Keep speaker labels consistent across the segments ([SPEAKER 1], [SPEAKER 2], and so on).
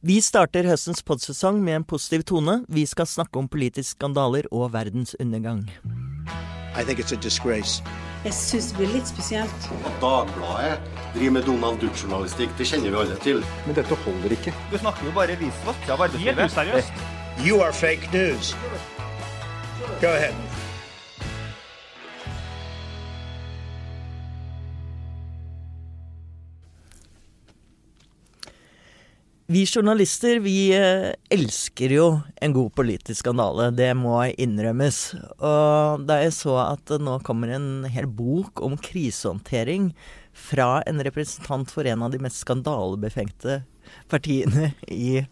[SPEAKER 1] Vi starter høstens podsesong med en positiv tone. Vi skal snakke om politiske skandaler og verdens undergang.
[SPEAKER 2] I think it's a disgrace.
[SPEAKER 3] Jeg syns det blir litt spesielt.
[SPEAKER 4] At Dagbladet driver med Donald Duck-journalistikk, det kjenner vi alle til.
[SPEAKER 5] Men dette holder ikke.
[SPEAKER 6] Du snakker jo bare visvask av arbeidslivet. Helt useriøst.
[SPEAKER 2] You are fake news. Go ahead.
[SPEAKER 1] Vi journalister vi eh, elsker jo en god politisk skandale, det må innrømmes. Og da jeg så at det nå kommer en hel bok om krisehåndtering fra en representant for en av de mest skandalebefengte partiene i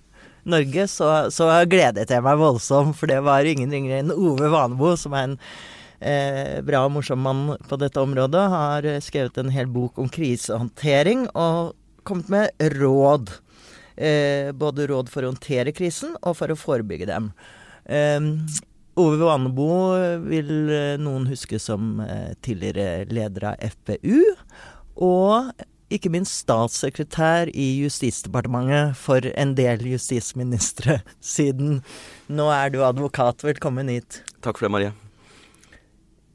[SPEAKER 1] Norge, så, så gledet jeg meg voldsomt. For det var ingen ringere enn Ove Vanebo, som er en eh, bra og morsom mann på dette området. Har skrevet en hel bok om krisehåndtering og kommet med råd. Eh, både råd for å håndtere krisen og for å forebygge dem. Eh, Ove Vanebo vil eh, noen huske som eh, tidligere leder av FPU. Og ikke minst statssekretær i Justisdepartementet for en del justisministre siden. Nå er du advokat. Velkommen hit.
[SPEAKER 7] Takk for det, Marie.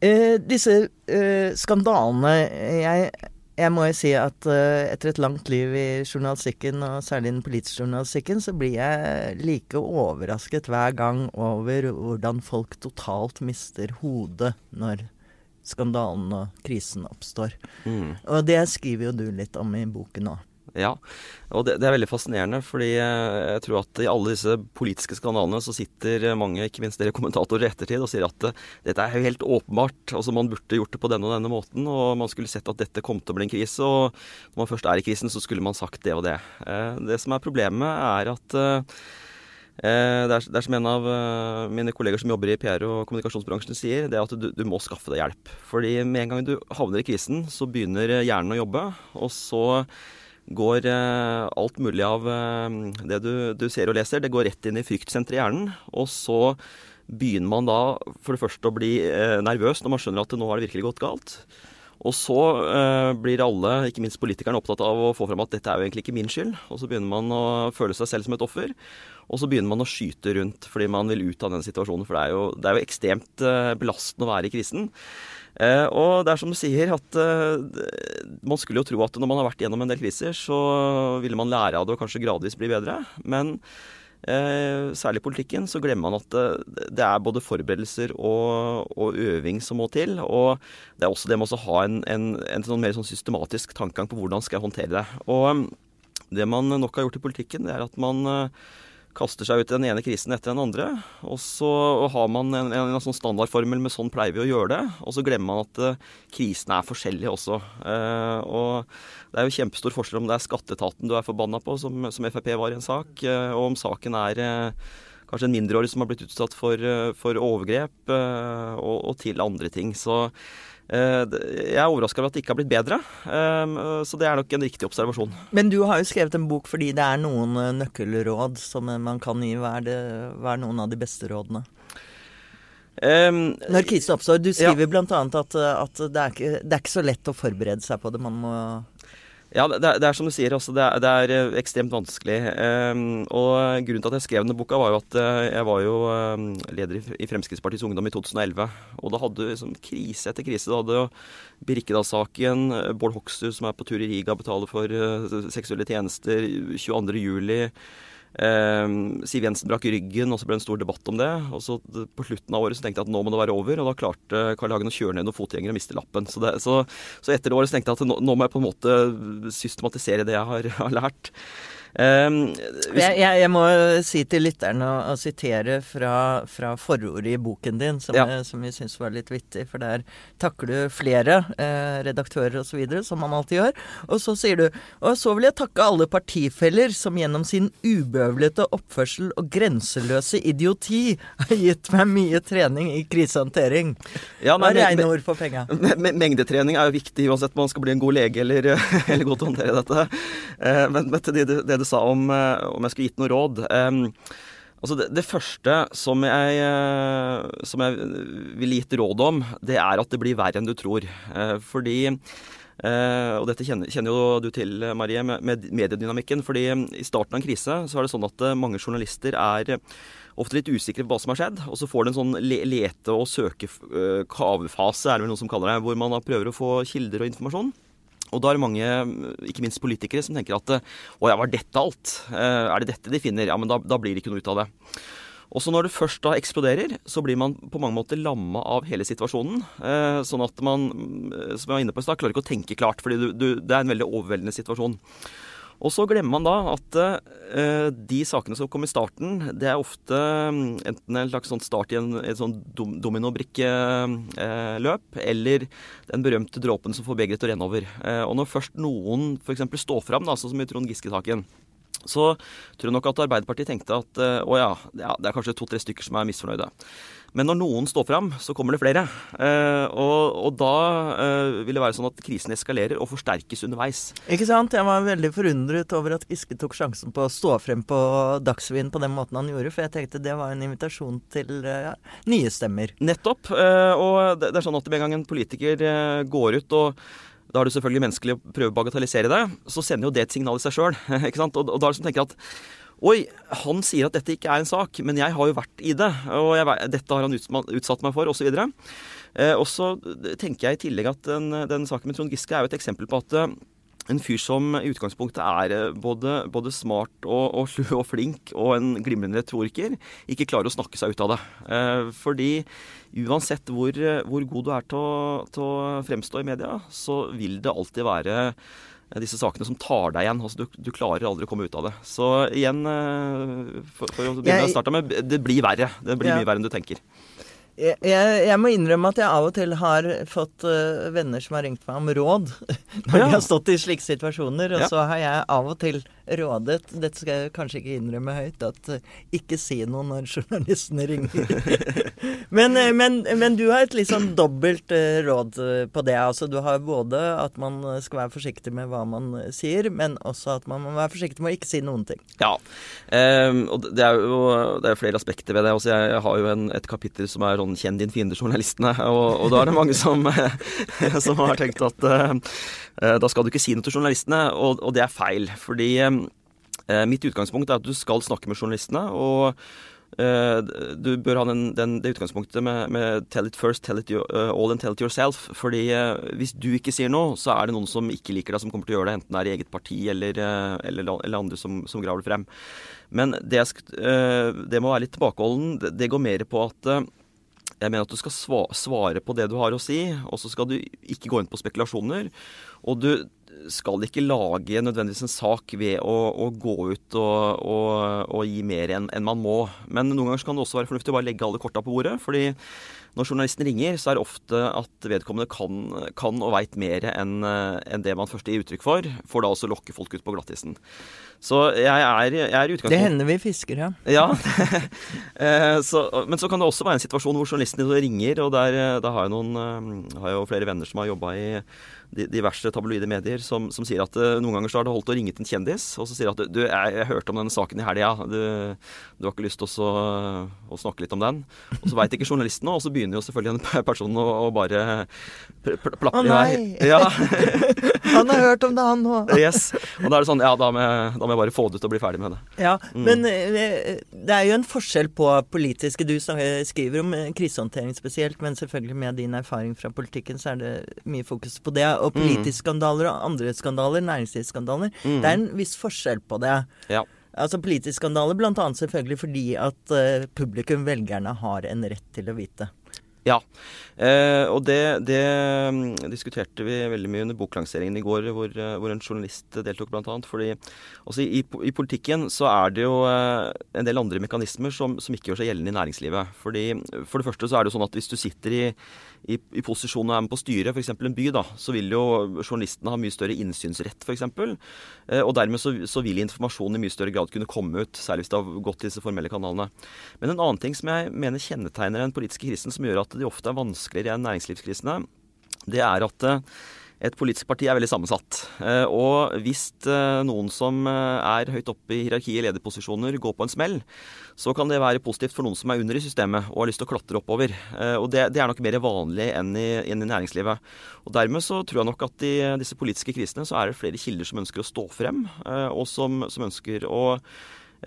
[SPEAKER 1] Eh, disse eh, skandalene jeg, jeg må jo si at uh, etter et langt liv i journalistikken, og særlig den politiske journalistikken, så blir jeg like overrasket hver gang over hvordan folk totalt mister hodet når skandalen og krisen oppstår. Mm. Og det skriver jo du litt om i boken òg.
[SPEAKER 7] Ja, og det, det, er veldig fascinerende, fordi eh, jeg tror at i alle disse politiske skandalene så sitter mange, ikke minst dere kommentatorer i ettertid, og sier at uh, dette er jo helt åpenbart. Altså Man burde gjort det på denne og denne måten, og man skulle sett at dette kom til å bli en krise. Og når man først er i krisen, så skulle man sagt det og det. Det som er problemet, er at det er, det er, som en av mine kolleger som jobber i PR- og kommunikasjonsbransjen sier, det er at du, du, må skaffe deg hjelp. Fordi med en gang du havner i krisen, så begynner hjernen å jobbe, og så går eh, alt mulig av eh, det du, du, ser og leser, det går rett inn i fryktsenteret i hjernen. Og så begynner man da for det første å bli eh, nervøs når man skjønner at nå har det virkelig gått galt. Og så eh, blir alle, ikke minst politikerne, opptatt av å få fram at dette er jo egentlig ikke min skyld. Og så begynner man å føle seg selv som et offer. Og så begynner man å skyte rundt fordi man vil ut av den situasjonen. For det er jo, det er jo ekstremt eh, belastende å være i krisen. Eh, og det er som du sier, at eh, man skulle jo tro at når man har vært gjennom en del kriser, så ville man lære av det og kanskje gradvis bli bedre. Men særlig i politikken så glemmer man at det, det er både forberedelser og, og, øving som må til. Og det er også det med å ha en, en, en sånn mer sånn systematisk tankegang på hvordan skal jeg håndtere det. Og det man nok har gjort i politikken, det er at man eh, kaster seg ut i den ene krisen etter den andre. Og så har man en, en, en sånn standardformel med sånn pleier vi å gjøre det. Og så glemmer man at uh, krisene er forskjellige også. Uh, og det er jo kjempestor forskjell om det er skatteetaten du er forbanna på, som, som, Frp var i en sak, uh, og om saken er kanskje en mindreårig som har blitt utsatt for, for overgrep, og, og, til andre ting. Så jeg er overraska over at det ikke har blitt bedre, eh, så det er nok en riktig observasjon.
[SPEAKER 1] Men du har jo skrevet en bok fordi det er noen eh, nøkkelråd som man kan gi. Hva er, det, hva er noen av de beste rådene? Um, Når krisen oppstår. Du skriver ja. bl.a. At, at det, er ikke, det er ikke så lett å forberede seg på det. Man må
[SPEAKER 7] ja, det er, det er, som du sier. Altså, det, er, det, er, eh, ekstremt vanskelig. Um, og Grunnen til at jeg skrev denne boka, var jo at uh, jeg var jo um, leder i, Fremskrittspartiets Ungdom i 2011. Og da hadde du liksom, krise etter krise. Da hadde jo Birkedal-saken, Bård Hoksrud som er på tur i Riga, betaler for uh, seksuelle tjenester, 22.07. Eh, Siv Jensen brakk ryggen, og så ble det en stor debatt om det. Og så På slutten av året så tenkte jeg at nå må det være over, og da klarte Carl Hagen å kjøre ned noen fotgjengere og miste lappen. Så, det, så, så, etter året så tenkte jeg at nå, nå, må jeg på en måte systematisere det jeg har, har lært.
[SPEAKER 1] Um, hvis... jeg, jeg, jeg, må si til lytterne å, å sitere fra, fra, forordet i boken din, som, ja. jeg, som vi syns var litt vittig. For der takker du flere eh, redaktører osv., som man alltid gjør. Og så sier du Og så vil jeg takke alle partifeller som gjennom sin ubøvlete oppførsel og grenseløse idioti har gitt meg mye trening i krisehåndtering. Ja, Hva er rene ord for penga?
[SPEAKER 7] Mengdetrening er jo viktig uansett om man skal bli en god lege eller, eller god til å håndtere dette. Men, men, men det, det, det sa om, eh, om jeg skulle gitt noe råd. Altså det, det, første som jeg, eh, som jeg ville gitt råd om, det er at det blir verre enn du tror. Uh, fordi Uh, og dette kjenner, kjenner, jo du til, Marie, med, med, mediedynamikken. fordi I starten av en krise så er det sånn at mange journalister er ofte litt usikre på hva som har skjedd. Og så får du en sånn le lete- og søke-kavefase, er det vel noen som kaller det, hvor man prøver å få kilder og informasjon. Og da er det mange, ikke minst politikere, som tenker at å ja, var dette alt? Er det dette de finner? Ja, men da, da blir det ikke noe ut av det. Og så når det først da eksploderer, så blir man på mange måter lamma av hele situasjonen. Eh, sånn at man, som jeg var inne på i stad, klarer ikke å tenke klart, du, det er en veldig overveldende situasjon. Og så glemmer man da at eh, de sakene som kom i starten, det er ofte mm, enten en slags sånn start i en, et sånn dom, dominobrikkeløp, eh, eller den berømte dråpen som får begeret til å renne over. Eh, og når først noen f.eks. står fram, sånn som i Trond Giske-saken, så tror jeg nok at Arbeiderpartiet tenkte at eh, å ja det er kanskje to-tre stykker som er misfornøyde. Men når noen står fram, så kommer det flere. Eh, og, og, da eh, vil det være sånn at krisen eskalerer og forsterkes underveis.
[SPEAKER 1] Ikke sant. Jeg var veldig forundret over at Giske tok sjansen på å stå frem på Dagsrevyen på den måten han gjorde, for jeg tenkte det var en invitasjon til ja, nye stemmer.
[SPEAKER 7] Nettopp. Eh, og det, er sånn at med en gang en politiker eh, går ut og da er det selvfølgelig menneskelig å prøve å bagatellisere det. Så sender jo det et signal i seg sjøl. Og, og da er det som tenker at Oi, han sier at dette ikke er en sak, men jeg har jo vært i det. Og jeg, dette har han utsatt meg for, osv. Eh, og så tenker jeg i tillegg at den, den saken med Trond Giske er jo et eksempel på at eh, en fyr som i utgangspunktet er eh, både, både smart og, og, og, flink og en glimrende retoriker, ikke klarer å snakke seg ut av det. Eh, fordi uansett hvor, hvor, god du er til å, til å, fremstå i media, så vil det alltid være disse sakene som tar deg igjen. Altså, du, du, klarer aldri å komme ut av det. Så igjen, eh, for, for å begynne å starte med, det blir verre. Det blir ja. mye verre enn du tenker.
[SPEAKER 1] Jeg, jeg, må innrømme at jeg av og til har fått uh, venner som har ringt meg om råd når ja. de har stått i slike situasjoner. Og ja. så har jeg av og til rådet Dette skal jeg kanskje ikke innrømme høyt, at uh, ikke si noe når journalistene ringer. men, uh, men, men, du har et litt sånn dobbelt råd på det. Altså du har både at man skal være forsiktig med hva man sier, men også at man må være forsiktig med å ikke si noen ting.
[SPEAKER 7] Ja. Um, og det er jo det er flere aspekter ved det. Altså, jeg, har jo en, et kapittel som er sånn 'kjenn din fiende'-journalistene. Og, og, da er det mange som, som har tenkt at uh, da skal du ikke si noe til journalistene, og, og det er feil. Fordi uh, mitt utgangspunkt er at du skal snakke med journalistene. og du bør ha den, den, det utgangspunktet med, med, 'tell it first, tell it you, all and tell it yourself'. Fordi hvis du ikke sier noe, så er det noen som ikke liker deg, som kommer til å gjøre det. Enten det er i eget parti eller, eller, eller andre som, som, graver det frem. Men det, det må være litt tilbakeholden. Det går mer på at jeg mener at du skal svare på det du har å si, og så skal du ikke gå inn på spekulasjoner. Og du skal ikke lage nødvendigvis en sak ved å, å gå ut og, og, og gi mer enn en man må. Men noen ganger kan det også være fornuftig å bare legge alle korta på bordet. fordi når journalisten ringer, så er det ofte at vedkommende kan, kan og veit mer enn en det man først gir uttrykk for, for da også lokke folk ut på glattisen. Så jeg er, jeg er i utgangspunktet
[SPEAKER 1] Det hender vi fisker, ja.
[SPEAKER 7] ja. Eh, så, men så kan det også være en situasjon hvor journalisten ringer, og der, der har, jeg noen, eh, har jeg jo flere venner som har jobba i diverse tabloide medier som, som, sier at noen ganger så har det holdt å ringe til en kjendis, og så sier at du, jeg, jeg hørte om denne saken i helga, du, du, har ikke lyst til å, å, snakke litt om den? Og så veit ikke journalisten noe, og så begynner jo selvfølgelig en person å, å bare plappe
[SPEAKER 1] i vei. Ja. han har hørt om det, han òg.
[SPEAKER 7] yes. Og da er det sånn, ja, da må, jeg, da må, jeg, bare få det ut og bli ferdig med det.
[SPEAKER 1] Ja, mm. Men eh, det er jo en forskjell på politiske Du skriver om krisehåndtering spesielt, men selvfølgelig med din erfaring fra politikken så er det mye fokus på det og politiske mm. skandaler og andre skandaler, næringslivsskandaler. Mm. Det er en viss forskjell på det.
[SPEAKER 7] Ja.
[SPEAKER 1] Altså Politisk skandale bl.a. selvfølgelig fordi at uh, publikum, velgerne, har en rett til å vite.
[SPEAKER 7] Ja, eh, og det, det, mm, diskuterte vi veldig mye under boklanseringen i går, hvor, eh, hvor en journalist deltok bl.a. Fordi også i, i, politikken så er det jo eh, en del andre mekanismer som, som, ikke gjør seg gjeldende i næringslivet. Fordi For det første så er det jo sånn at hvis du sitter i, i, i posisjon og er med på styret, f.eks. en by, da, så vil jo journalistene ha mye større innsynsrett, f.eks. Eh, og dermed så, så vil informasjonen i mye større grad kunne komme ut, særlig hvis det har gått til disse formelle kanalene. Men en annen ting som jeg mener kjennetegner den politiske krisen, som gjør at de ofte er vanskeligere enn næringslivskrisene, det er at eh, et politisk parti er veldig sammensatt. Eh, og hvis eh, noen som er høyt oppe i hierarkiet i lederposisjoner, går på en smell, så kan det være positivt for noen som er under i systemet og har lyst til å klatre oppover. Og det, det er nok mer vanlig enn i, enn i, næringslivet. Og Dermed så tror jeg nok at i disse politiske krisene så er det flere kilder som ønsker å stå frem, og som, som ønsker å Eh,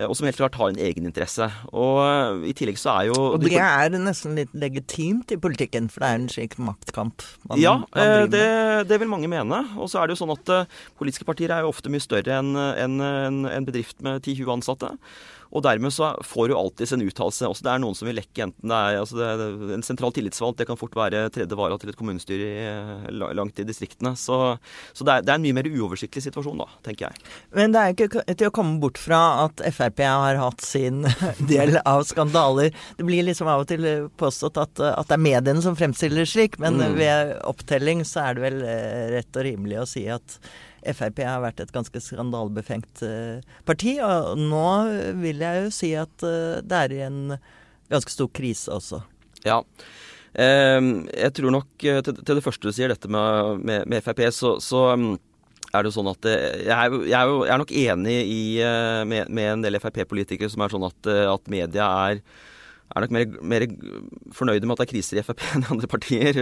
[SPEAKER 7] og som helt klart har en egeninteresse. Og eh, i tillegg så er jo
[SPEAKER 1] Og det er nesten litt legitimt i politikken, for det er en slik maktkamp
[SPEAKER 7] man, Ja, man eh, det, det, vil mange mene. Og så er det jo sånn at politiske partier er jo ofte mye større enn en, en, en bedrift med 10-20 ansatte. Og dermed så får du alltids en uttalelse. Også det er noen som vil lekke, enten det er, altså det er en sentral tillitsvalgt, det kan fort være tredje vara til et kommunestyre i, eh, langt i distriktene. Så, så det, er, det, er, en mye mer uoversiktlig situasjon, da, tenker jeg.
[SPEAKER 1] Men det er ikke til å komme bort fra at Frp har hatt sin del av skandaler. Det blir liksom av og til påstått at, at det er mediene som fremstiller slik, men mm. ved opptelling så er det vel eh, rett og rimelig å si at Frp har vært et ganske skandalebefengt uh, parti. Og nå vil jeg jo si at uh, det er i en ganske stor krise også.
[SPEAKER 7] Ja. Uh, jeg tror nok til, til, det første du sier, dette med, med, med Frp, så, så um, er det jo sånn at jeg er, jeg er nok enig i, med, med, en del Frp-politikere som er sånn at, at media er er nok mer, mer, fornøyde med at det er kriser i Frp enn i andre partier.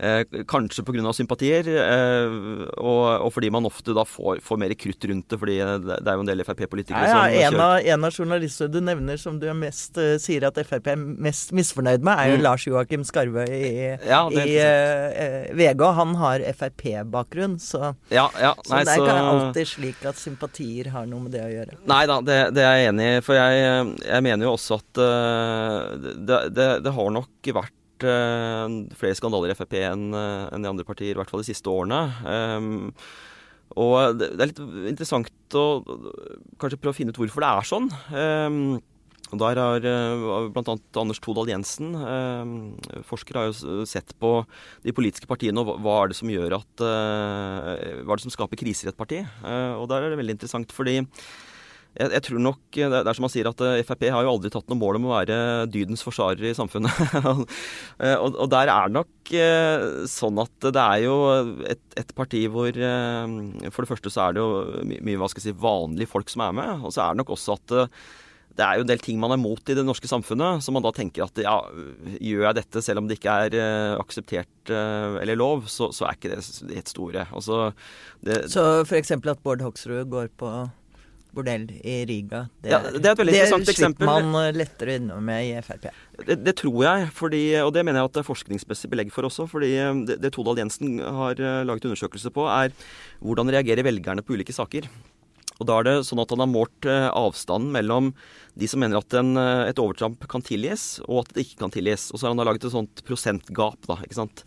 [SPEAKER 7] Eh, kanskje pga. sympatier, eh, og, og, fordi man ofte da får, får, mer krutt rundt det. fordi det, er jo en del Frp-politikere
[SPEAKER 1] ja, ja, som en av, en av journalistene du nevner som du mest, uh, sier at Frp er mest misfornøyd med, er jo mm. Lars Joakim Skarve i, ja, i uh, VG. Han har Frp-bakgrunn, så,
[SPEAKER 7] ja, ja,
[SPEAKER 1] nei, så det er ikke alltid slik at sympatier har noe med det å gjøre.
[SPEAKER 7] Nei da, det, det er jeg enig i. For jeg, jeg mener jo også at uh, det, det, det, har nok vært uh, flere skandaler i Frp enn uh, en de andre partier, i hvert fall de siste årene. Um, og det, det, er litt interessant å kanskje prøve å finne ut hvorfor det er sånn. Um, og Der har bl.a. Anders Todal Jensen, eh, forsker, har jo sett på de politiske partiene og hva er det som gjør at eh, Hva er det som skaper kriser i et parti. og Der er det veldig interessant fordi jeg, jeg, tror nok Det er som han sier at eh, Frp har jo aldri tatt noe mål om å være dydens forsvarer i samfunnet. Eh, og, og, der er det nok eh, sånn at det er jo et, et, parti hvor For det første så er det jo mye hva skal jeg si, vanlige folk som er med. Og så er det nok også at det er jo en del ting man er mot i det norske samfunnet, så man da tenker at ja, gjør jeg dette selv om det ikke er akseptert eller lov, så, så er ikke det helt store. Altså,
[SPEAKER 1] det, så f.eks. at Bård Hoksrud går på bordell i Riga.
[SPEAKER 7] Det, ja, det er et veldig interessant eksempel.
[SPEAKER 1] Det slipper man eh, lettere unna med i Frp.
[SPEAKER 7] Det, det, tror jeg, fordi, og det mener jeg at det er forskningsmessig belegg for også. fordi eh, Det, det Todal Jensen har eh, laget undersøkelse på, er hvordan reagerer velgerne på ulike saker. Og da er det sånn at Han har målt avstanden mellom de som mener at en, et overtramp kan tilgis, og at det ikke kan tilgis. Og så har han laget et sånt prosentgap. da, ikke sant?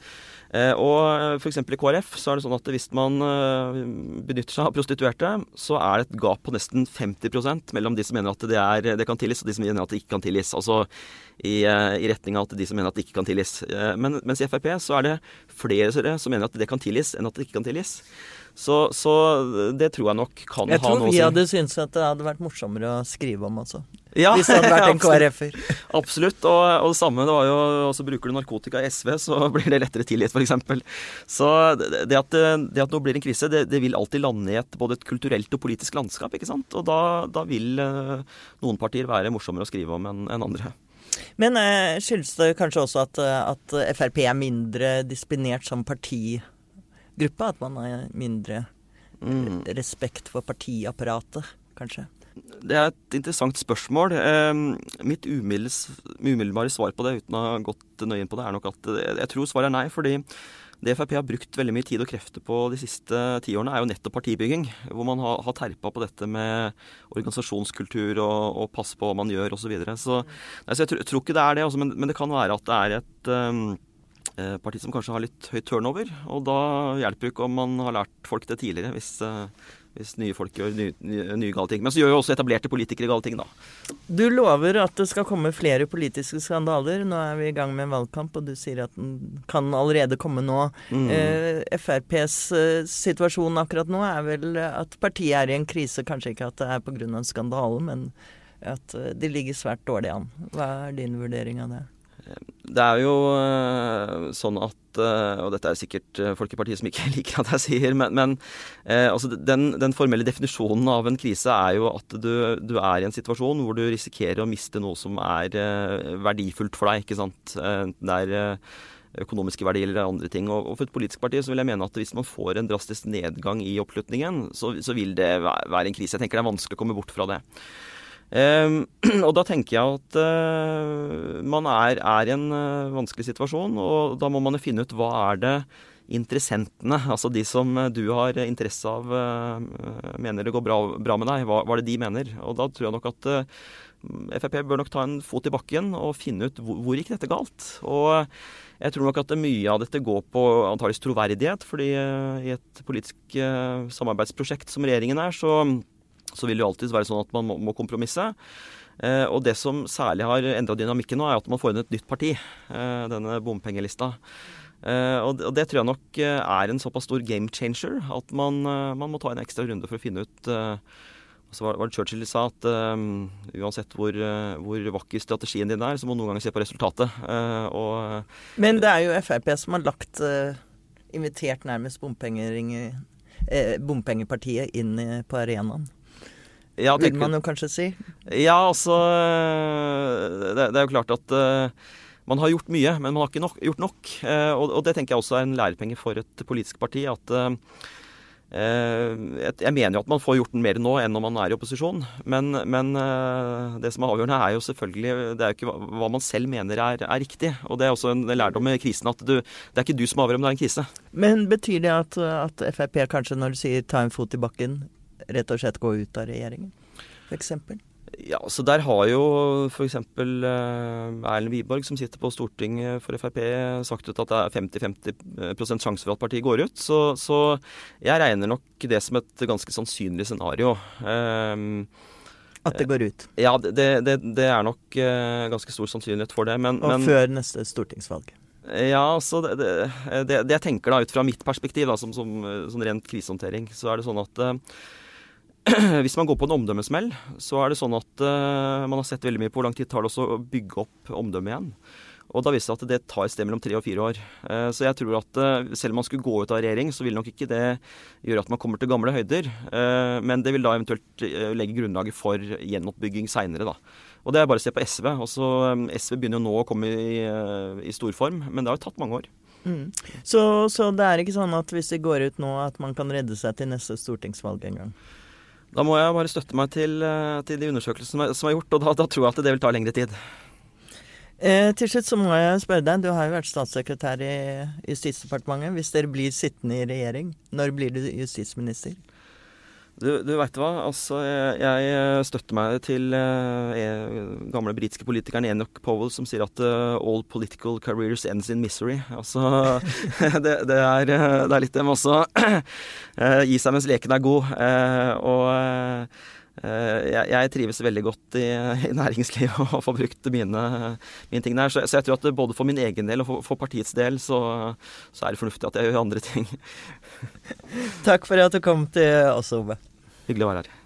[SPEAKER 7] Eh, og eh, f.eks. i KrF så er det sånn at hvis man eh, benytter seg av prostituerte, så er det et gap på nesten 50% mellom de som mener at det, er, det kan tilgis, og de som mener at det ikke kan tilgis. Altså i, i retning av at de som mener at det ikke kan tilgis. Men, mens i Frp så er det flere som mener at det kan tilgis, enn at det ikke kan tilgis. Så, så, det tror jeg nok kan
[SPEAKER 1] jeg
[SPEAKER 7] ha noe å si.
[SPEAKER 1] Jeg tror vi hadde syntes at det hadde vært morsommere å skrive om også. Ja, hvis han hadde vært en KrF-er.
[SPEAKER 7] Absolutt. Og, og, det samme, det var jo også Bruker du narkotika i SV, så blir det lettere tilgitt, f.eks. Så det, at, det at nå blir en krise, det, det, vil alltid lande i et, både et kulturelt og politisk landskap. ikke sant? Og da, da vil eh, noen partier være morsommere å skrive om enn en andre.
[SPEAKER 1] Men eh, skyldes det kanskje også at, at Frp er mindre disiplinert som partigruppe? At man har mindre mm. respekt for partiapparatet, kanskje.
[SPEAKER 7] Det er et interessant spørsmål. Eh, mitt umiddelbare svar på det, uten å ha gått nøye inn på det, er nok at jeg tror svaret er nei. fordi det Frp har brukt veldig mye tid og krefter på de siste tiårene, er jo nettopp partibygging. Hvor man har, har terpa på dette med organisasjonskultur og, og passe på hva man gjør osv. Så, videre. så, altså, jeg, tror, jeg, tror, ikke det er det, også, men, men, det kan være at det er et um, Eh, parti som kanskje har litt høy turnover. Og da hjelper det ikke om man har lært folk det tidligere, hvis, eh, hvis nye folk gjør nye, nye, nye, gale ting. Men så gjør jo også etablerte politikere gale ting, da.
[SPEAKER 1] Du lover at det skal komme flere politiske skandaler. Nå er vi i gang med en valgkamp, og du sier at den kan allerede komme nå. Mm. Eh, FrPs eh, situasjon akkurat nå er vel at partiet er i en krise. Kanskje ikke at det er pga. en skandale, men at eh, de ligger svært dårlig an. Hva er din vurdering av det?
[SPEAKER 7] Det er jo uh, sånn at og dette er sikkert folk i partiet som ikke liker at jeg sier, men, men altså den, den, formelle definisjonen av en krise er jo at du, du, er i en situasjon hvor du risikerer å miste noe som er verdifullt for deg. ikke sant? det er økonomiske verdier eller andre ting. Og, For et politisk parti så vil jeg mene at hvis man får en drastisk nedgang i oppslutningen, så, så vil det være en krise. Jeg tenker det er vanskelig å komme bort fra det. Um, og da tenker jeg at uh, man er, er, i en uh, vanskelig situasjon, og da må man jo finne ut hva er det interessentene, altså de som du har interesse av, mener det går bra, bra med deg, hva, hva, er det de mener? Og da tror jeg nok at Frp bør nok ta en fot i bakken og finne ut hvor, hvor gikk dette galt. Og jeg tror nok at mye av dette går på antakeligvis troverdighet. fordi eh, i et politisk eh, samarbeidsprosjekt som regjeringen er, så, så vil det jo alltid være sånn at man må, må kompromisse. Eh, og det som særlig har endra dynamikken nå, er at man får inn et nytt parti. denne bompengelista. og, det, tror jeg nok er en såpass stor game changer at man, man må ta en ekstra runde for å finne ut så var, det Churchill sa at um, uansett hvor, uh, hvor, vakker strategien din er, så må du noen ganger se på resultatet. Uh, og,
[SPEAKER 1] Men det er jo Frp som har lagt uh, invitert nærmest bompengepartiet inn på arenaen. Ja, Vil man jo kanskje si.
[SPEAKER 7] Ja, altså Det, det er jo klart at man har gjort mye, men man har ikke nok, gjort nok. Og, og, det tenker jeg også er en lærepenge for et politisk parti. at uh, jeg mener jo at man får gjort mer nå enn når man er i opposisjon. Men, men, eh, det som er avgjørende, er jo selvfølgelig Det er jo ikke hva man selv mener er, er riktig. Og det er også en lærdom med krisen at du, det er ikke du som avgjør om det er en krise.
[SPEAKER 1] Men betyr det at, at Frp kanskje, når du sier ta en fot i bakken, rett og slett gå ut av regjeringen, f.eks.?
[SPEAKER 7] Ja, så Der har jo f.eks. Uh, Erlend Wiborg, som sitter på Stortinget for Frp, sagt ut at det er 50-50 sjanse for at partiet går ut. Så, så, jeg regner nok det som et ganske sannsynlig scenario. Um,
[SPEAKER 1] at det går ut?
[SPEAKER 7] Ja, det, det, det er nok uh, ganske stor sannsynlighet for det. Men,
[SPEAKER 1] Og
[SPEAKER 7] men,
[SPEAKER 1] før neste stortingsvalg?
[SPEAKER 7] Ja, så det, det, jeg tenker da ut fra mitt perspektiv, da, som, som, som rent krisehåndtering, så er det sånn at hvis man går på en omdømmesmell, så er det sånn at uh, man har sett veldig mye på hvor lang tid det tar det å bygge opp omdømmet igjen. Og da viser det seg at det tar et sted mellom tre og fire år. Uh, så jeg tror at uh, selv om man skulle gå ut av regjering, så vil nok ikke det gjøre at man kommer til gamle høyder. men det vil da eventuelt legge grunnlaget for gjenoppbygging seinere, da. Og det er bare å se på SV. Også, um, SV begynner jo nå å komme i, i stor form, men det har jo tatt mange år. Mm.
[SPEAKER 1] Så, så det er ikke sånn at hvis det går ut nå, at man kan redde seg til neste stortingsvalg en gang?
[SPEAKER 7] Da må jeg bare støtte meg til, eh, til de undersøkelsene som er gjort, og da, da, tror jeg at det vil ta lengre tid.
[SPEAKER 1] Eh, til slutt så må jeg spørre deg, du har jo vært statssekretær i Justisdepartementet. Hvis dere blir sittende i regjering, når blir du justisminister?
[SPEAKER 7] Du, du veit hva, altså jeg, jeg, støtter meg til eh, gamle britiske politikeren Enoch Powell som sier at uh, 'all political careers ends in misery'. Altså det, det, er, det, er, litt det med også gi seg mens leken er god. og jeg, jeg, trives veldig godt i, i næringslivet og får brukt mine, mine ting der. Så, så, jeg tror at både for min egen del og for, for partiets del så, så, er det fornuftig at jeg gjør andre ting.
[SPEAKER 1] Takk for at du kom til oss, Ove.
[SPEAKER 7] Hyggelig å være her.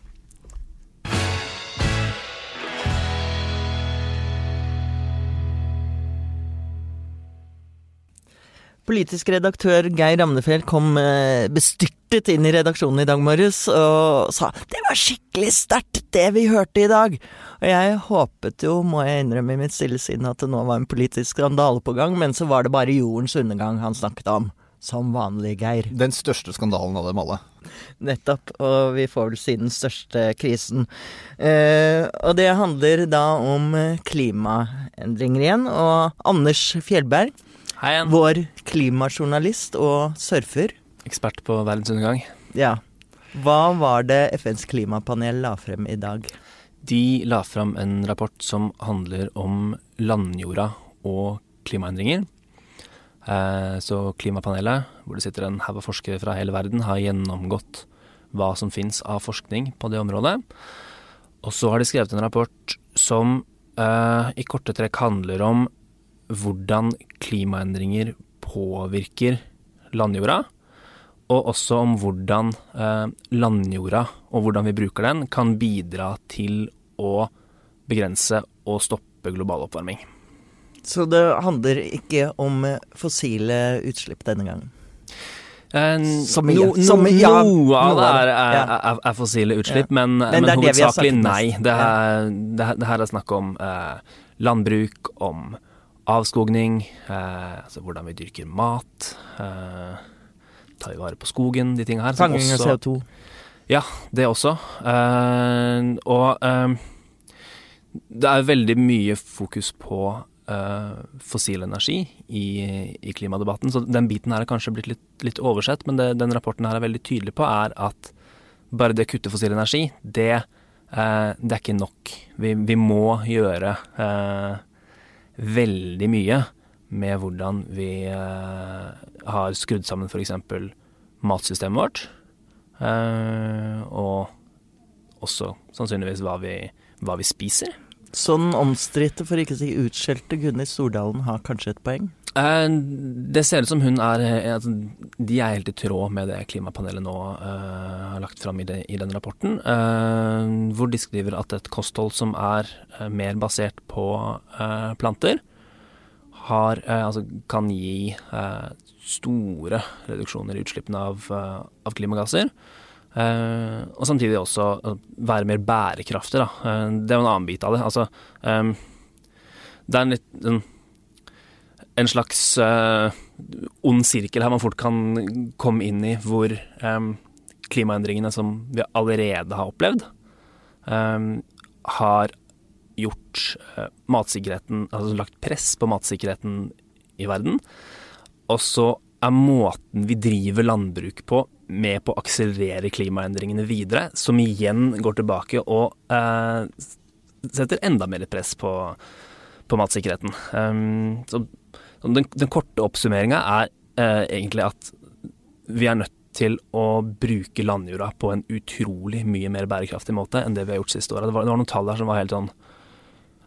[SPEAKER 1] Politisk redaktør Geir Ramnefjell kom eh, bestyrtet inn i redaksjonen i dag morges og sa det var skikkelig sterkt det vi hørte i dag. Og jeg håpet jo, må jeg innrømme i mitt stille sinn, at det nå var en politisk skandale på gang, men så var det bare jordens undergang han snakket om. Som vanlig, Geir.
[SPEAKER 5] Den største skandalen av dem alle.
[SPEAKER 1] Nettopp, og vi får vel si den største krisen. Eh, og det handler da om klimaendringer igjen. Og Anders Fjellberg,
[SPEAKER 8] Hei igjen.
[SPEAKER 1] vår klimajournalist og surfer.
[SPEAKER 8] Ekspert på verdensundergang.
[SPEAKER 1] Ja. Hva var det FNs klimapanel la frem i dag?
[SPEAKER 8] De la frem en rapport som handler om landjorda og klimaendringer. Eh, så klimapanelet, hvor det sitter en haug av forskere fra hele verden, har gjennomgått hva som fins av forskning på det området. Og så har de skrevet en rapport som uh, i korte trekk handler om hvordan klimaendringer påvirker landjorda. Og også om hvordan uh, landjorda og hvordan vi bruker den, kan bidra til å begrense og stoppe global oppvarming.
[SPEAKER 1] Så det handler ikke om fossile utslipp denne gangen?
[SPEAKER 8] Eh,
[SPEAKER 1] mye.
[SPEAKER 8] no, no,
[SPEAKER 1] som, ja,
[SPEAKER 8] noe av det er, er, er, er fossile utslipp,
[SPEAKER 1] Ja.
[SPEAKER 8] men,
[SPEAKER 1] Men
[SPEAKER 8] men,
[SPEAKER 1] det det
[SPEAKER 8] hovedsakelig nei. Det, er, det, det her er snakk om eh, landbruk, om avskogning, eh, altså hvordan vi dyrker mat. Eh, tar vi vare på skogen, de tingene her.
[SPEAKER 1] Fanging av CO2.
[SPEAKER 8] Ja, det også. Eh, og eh, det er veldig mye fokus på eh, fossil energi i, i klimadebatten, så den biten her er kanskje blitt litt, litt oversett, men det den rapporten her er veldig tydelig på, er at bare det å kutte fossil energi, det, eh, det er ikke nok. Vi, vi må gjøre eh, veldig mye med hvordan vi eh, har skrudd sammen f.eks. matsystemet vårt. Eh, og også sannsynligvis hva vi, hva vi spiser.
[SPEAKER 1] Sånn omstridte, for ikke å si utskjelte, Gunhild Stordalen har kanskje et poeng?
[SPEAKER 8] Eh, det ser ut som hun er eh, altså, De er helt i tråd med det klimapanelet nå eh, har lagt fram i, de, i den rapporten. eh, hvor de skriver at et kosthold som er eh, mer basert på eh, planter, har, altså, kan gi store reduksjoner i utslippene av, av klimagasser. Eh, og samtidig også eh, være mer bærekraftig. Da. Uh, det er jo en annen bit av det. Altså, um, det er en litt en, en slags uh, ond sirkel her man fort kan komme inn i, hvor um, klimaendringene som vi allerede har opplevd, um, har gjort matsikkerheten Altså lagt press på matsikkerheten i verden. Og så er måten vi driver landbruk på med på å akselerere klimaendringene videre, som igjen går tilbake og eh, setter enda mer press på, på matsikkerheten. Um, så, den, den korte oppsummeringa er eh, egentlig at vi er nødt til å bruke landjorda på en utrolig mye mer bærekraftig måte enn det vi har gjort siste året. Det var, det var noen tall der som var helt sånn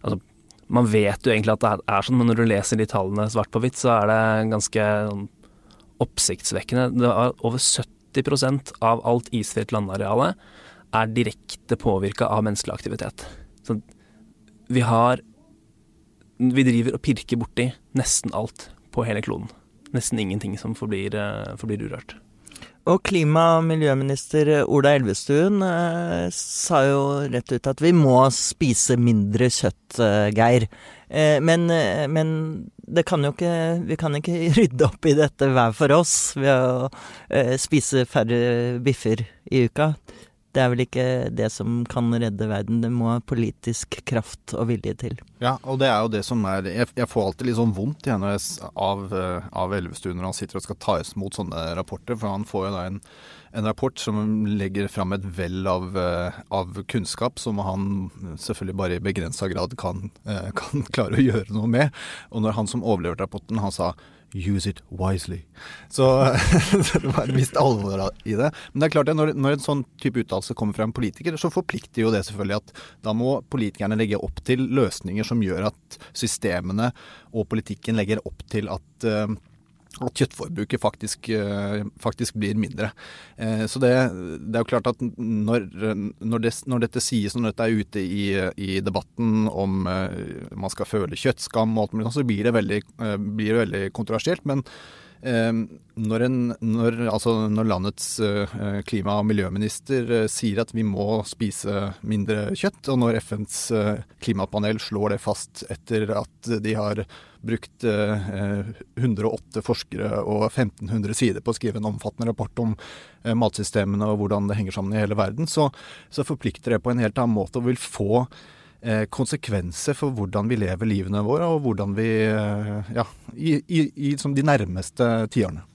[SPEAKER 8] Altså, man vet jo egentlig at det er, er sånn, men når du leser de tallene svart på hvitt, så er det ganske sånn, oppsiktsvekkende. Det er over 70% av alt isfritt landarealet er direkte påvirka av menneskelig aktivitet. Så vi har Vi driver og pirker borti nesten alt på hele kloden. Nesten ingenting som forblir, eh, forblir urørt.
[SPEAKER 1] Og klima- og miljøminister Ola Elvestuen eh, sa jo rett ut at vi må spise mindre kjøtt, eh, Geir. Eh, men, eh, men det kan jo ikke Vi kan ikke rydde opp i dette hver for oss ved å eh, spise færre biffer i uka. Det er vel ikke det som kan redde verden. Det må politisk kraft og vilje til.
[SPEAKER 5] Ja, og det er jo det som er Jeg, jeg får alltid litt sånn vondt når jeg, av, eh, av Elvestuen når han sitter og skal ta imot sånne rapporter, for han får jo da en, en rapport som legger fram et vell av, eh, av kunnskap som han selvfølgelig bare i begrensa grad kan, eh, kan klare å gjøre noe med. Og når han som overleverte rapporten, han sa Use it wisely. Så det var et visst alvor i det. Men det er klart at når, når en sånn type uttalelse kommer fra en politiker, så forplikter jo det selvfølgelig at da må politikerne legge opp til løsninger som gjør at systemene og politikken legger opp til at eh, at kjøttforbruket faktisk, eh, faktisk blir mindre. Eh, Så det, det er jo klart at når, når, det, når dette sies, når dette er ute i, i debatten om eh, man skal føle kjøttskam og alt mulig så blir det veldig, blir det veldig kontroversielt. Men når, en, når, altså når landets eh, klima- og miljøminister eh, sier at vi må spise mindre kjøtt, og når FNs eh, klimapanel slår det fast etter at de har brukt eh, 108 forskere og 1500 sider på å skrive en omfattende rapport om matsystemene og hvordan det henger sammen i hele verden, så, så forplikter det på en helt annen måte og vil få konsekvenser for hvordan vi lever livene våre, og hvordan vi eh, Ja, i, i, i de nærmeste tiårene.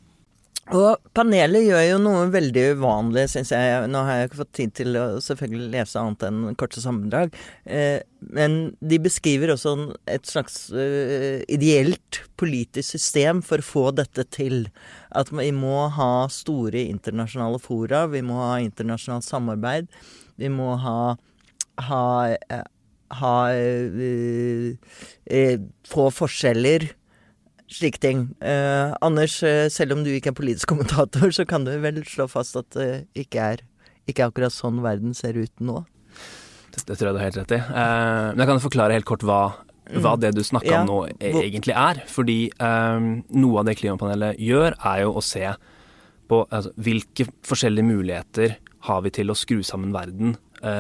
[SPEAKER 1] Og panelet gjør jo noe veldig uvanlig, syns jeg. Nå har jeg ikke fått tid til å selvfølgelig lese annet enn korte sammendrag. Eh, men de beskriver også et slags eh, ideelt politisk system for å få dette til. At vi må ha store internasjonale fora, vi må ha internasjonalt samarbeid. Vi må ha, ha, eh, ha eh, eh, få forskjeller slike ting. Eh, Anders, selv om du ikke er politisk kommentator, så kan du vel slå fast at det ikke er ikke akkurat sånn verden ser ut nå?
[SPEAKER 8] Det, det tror jeg du har helt rett i. Eh, men jeg kan forklare helt kort hva hva det du snakka
[SPEAKER 1] Ja,
[SPEAKER 8] om nå e- egentlig er. Fordi eh, noe av det klimapanelet gjør, er jo å se på altså, hvilke forskjellige muligheter har vi til å skru sammen verden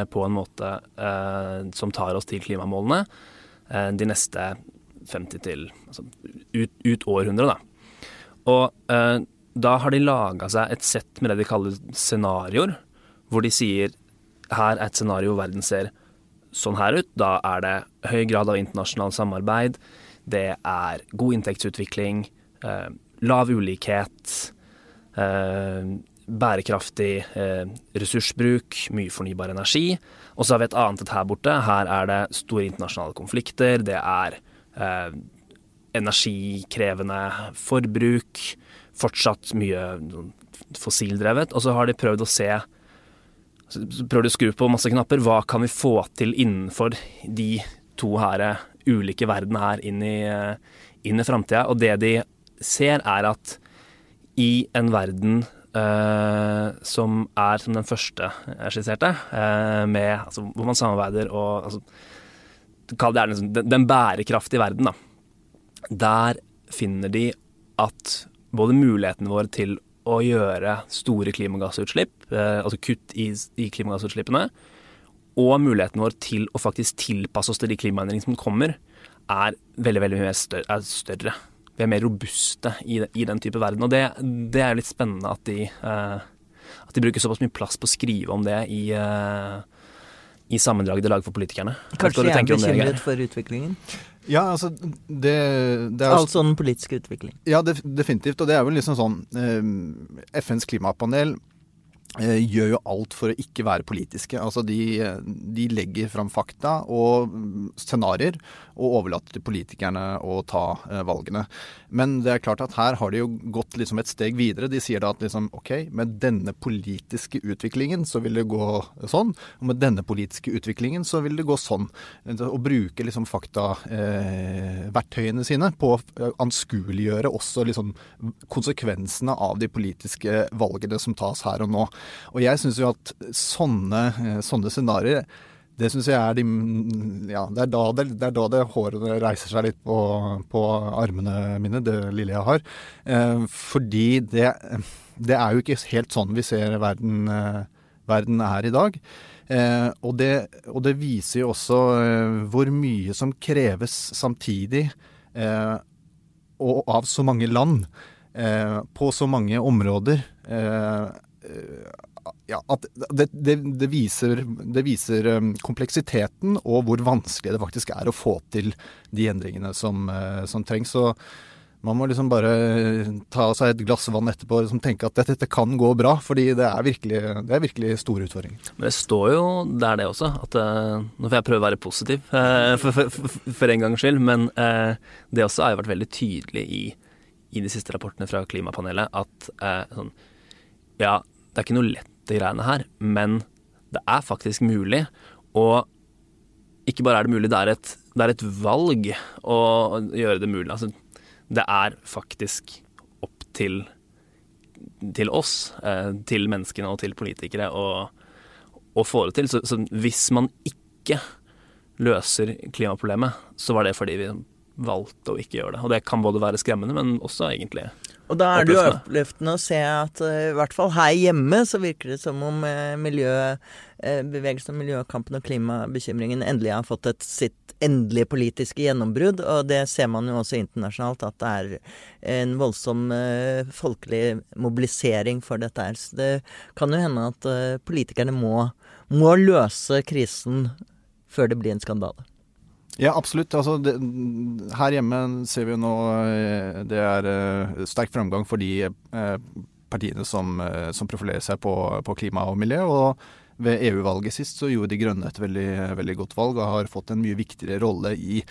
[SPEAKER 8] på en måte eh, som tar oss til klimamålene eh, de neste 50 til altså, ut, ut århundret, da. Og eh, da har de laga seg et sett med det de kaller scenarioer, hvor de sier her er et scenario verden ser sånn her ut. Da er det høy grad av internasjonalt samarbeid, det er god inntektsutvikling, eh, lav ulikhet, eh, bærekraftig eh, ressursbruk, mye fornybar energi. Og så har vi et annet et her borte. Her er det store internasjonale konflikter, det er eh, energikrevende forbruk, fortsatt mye sånn fossildrevet. Og så har de prøvd å se Prøvd å skru på masse knapper. Hva kan vi få til innenfor de to her eh, ulike verdenene her inn i, eh, inn i framtida? Og det de ser, er at i en verden eh, som er som den første jeg skisserte, uh, med, altså, hvor man samarbeider og altså, Kall det liksom den, den bærekraftige verden, da. Der finner de at både mulighetene våre til å gjøre store klimagassutslipp, uh, altså kutt i, i klimagassutslippene, og muligheten vår til å faktisk tilpasse oss til de klimaendringene som kommer, er veldig veldig mye større. Er større. Vi er mer robuste i, i, den type verden. Og det, det er litt spennende at de, eh, at de bruker såpass mye plass på å skrive om det i, eh, i sammendraget de lager for politikerne.
[SPEAKER 1] Kanskje jeg er bekymret for utviklingen?
[SPEAKER 5] Ja, altså det, det er jo
[SPEAKER 1] Altså den politiske utvikling.
[SPEAKER 5] Ja, det, definitivt. Og det er jo liksom sånn eh, FNs klimapanel gjør jo alt for å ikke være politiske. Altså de, de legger fram fakta og scenarioer og overlater til politikerne å ta eh, valgene. Men det er klart at her har de jo gått liksom et steg videre. De sier da at liksom OK, med denne politiske utviklingen så vil det gå sånn, og med denne politiske utviklingen så vil det gå sånn. Å bruke liksom faktaverktøyene sine på å anskueliggjøre også liksom konsekvensene av de politiske valgene som tas her og nå. Og jeg syns jo at sånne, eh, sånne scenarioer det syns jeg er de Ja, det er da det, det, er da det håret reiser seg litt på, på, armene mine, det lille jeg har. Eh, fordi det, det er jo ikke helt sånn vi ser verden, eh, verden er i dag. Eh, og, det, og, det, viser jo også eh, hvor mye som kreves samtidig, eh, og av så mange land, på så mange områder. Ja, at det, det, det, viser, det viser kompleksiteten og hvor vanskelig det faktisk er å få til de endringene som, som trengs. Så man må liksom bare ta seg et glass vann etterpå og liksom tenke at dette, dette, kan gå bra, fordi det er, virkelig, det er virkelig store utfordringer.
[SPEAKER 8] Men det står jo der det også, at nå får jeg prøve å være positiv for, for, for, en gangs skyld, men det også har jo vært veldig tydelig i, i de siste rapportene fra klimapanelet at sånn, ja, det er ikke noe lett de greiene her, men det er faktisk mulig. Og ikke bare er det mulig, det er et, det er et valg å gjøre det mulig. Altså, det er faktisk opp til, til oss, eh, til menneskene og til politikere, å, å få det til. Så, så, hvis man ikke løser klimaproblemet, så var det fordi vi valgte å ikke gjøre det. Og det kan både være skremmende, men også egentlig
[SPEAKER 1] og da er det jo oppløftende å se at uh, i hvert fall her hjemme så virker det som om uh, miljø, uh, miljøkampen og klimabekymringen endelig har fått et sitt endelige politiske gjennombrudd. Og det ser man jo også internasjonalt, at det er en voldsom folkelig mobilisering for dette her. Så det kan jo hende at politikerne må, må løse krisen før det blir en skandale.
[SPEAKER 5] Ja, absolutt. Altså, det, her hjemme ser vi jo nå eh, det er uh, sterk framgang for de uh, partiene som, som, profilerer seg på, på, klima og miljø. og ved EU-valget sist så gjorde De Grønne et veldig, veldig, godt valg og har fått en mye viktigere rolle i,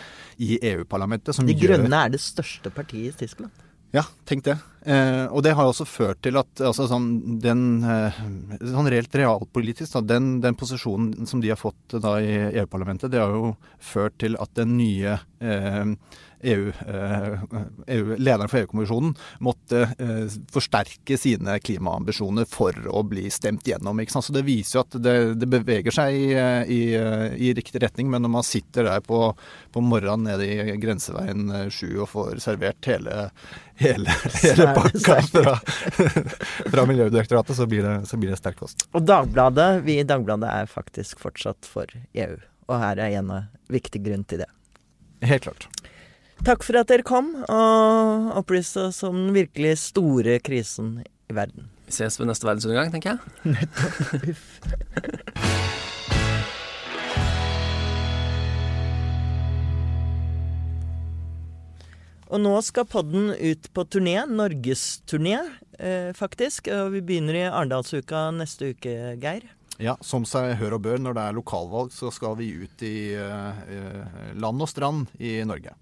[SPEAKER 5] i EU-parlamentet.
[SPEAKER 1] De Grønne gjør... er det største partiet i Tyskland.
[SPEAKER 5] Ja, tenk det. Eh, og det har også ført til at altså, sånn, den eh, sånn reelt realpolitisk, da, den, den, posisjonen som de har fått da i EU-parlamentet, det har jo ført til at den nye eh, EU, eh, EU, lederen for EU-kommisjonen måtte eh, forsterke sine klimaambisjoner for å bli stemt gjennom. Så det viser jo at det, det beveger seg i, i, i, riktig retning. Men når man sitter der på, på morgenen nede i grenseveien 7 og får servert hele, hele, hele pakka fra, fra Miljødirektoratet, så blir, det, så blir det sterk kost.
[SPEAKER 1] Og Dagbladet, vi i Dagbladet er faktisk fortsatt for EU. Og her er en viktig grunn til det.
[SPEAKER 5] Helt klart.
[SPEAKER 1] Takk for at dere kom og opplyste oss om den virkelig store krisen i verden.
[SPEAKER 8] Vi ses ved neste verdensundergang, tenker jeg. Nettopp.
[SPEAKER 1] Og nå skal podden ut på turné, norgesturné eh, faktisk. Og vi begynner i Arendalsuka neste uke, Geir.
[SPEAKER 5] Ja, som seg hør og bør når det er lokalvalg, så skal vi ut i eh, land og strand i Norge.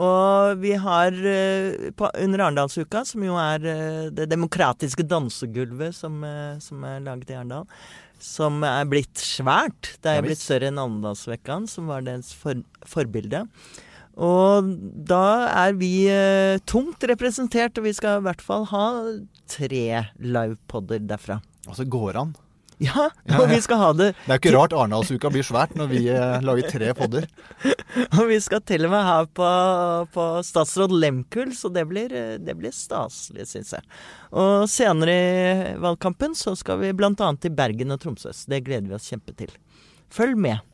[SPEAKER 1] Og vi har eh, på, under Arendalsuka, som jo er eh, det demokratiske dansegulvet som, eh, som er laget i Arendal, som er blitt svært. Det er blitt større enn Arendalsvekkan, som var dens for, forbilde. Og da er vi eh, tungt representert, og vi skal i hvert fall ha tre livepodder derfra.
[SPEAKER 5] Altså går an?
[SPEAKER 1] Ja, og vi skal ha det
[SPEAKER 5] Det er ikke rart Arendalsuka blir svært når vi eh, lager tre podder.
[SPEAKER 1] og vi skal til og med ha på, på statsråd Lemkul, så det blir, det blir staselig, syns jeg. Og senere i valgkampen så skal vi bl.a. til Bergen og Tromsø. Det gleder vi oss kjempe til. Følg med.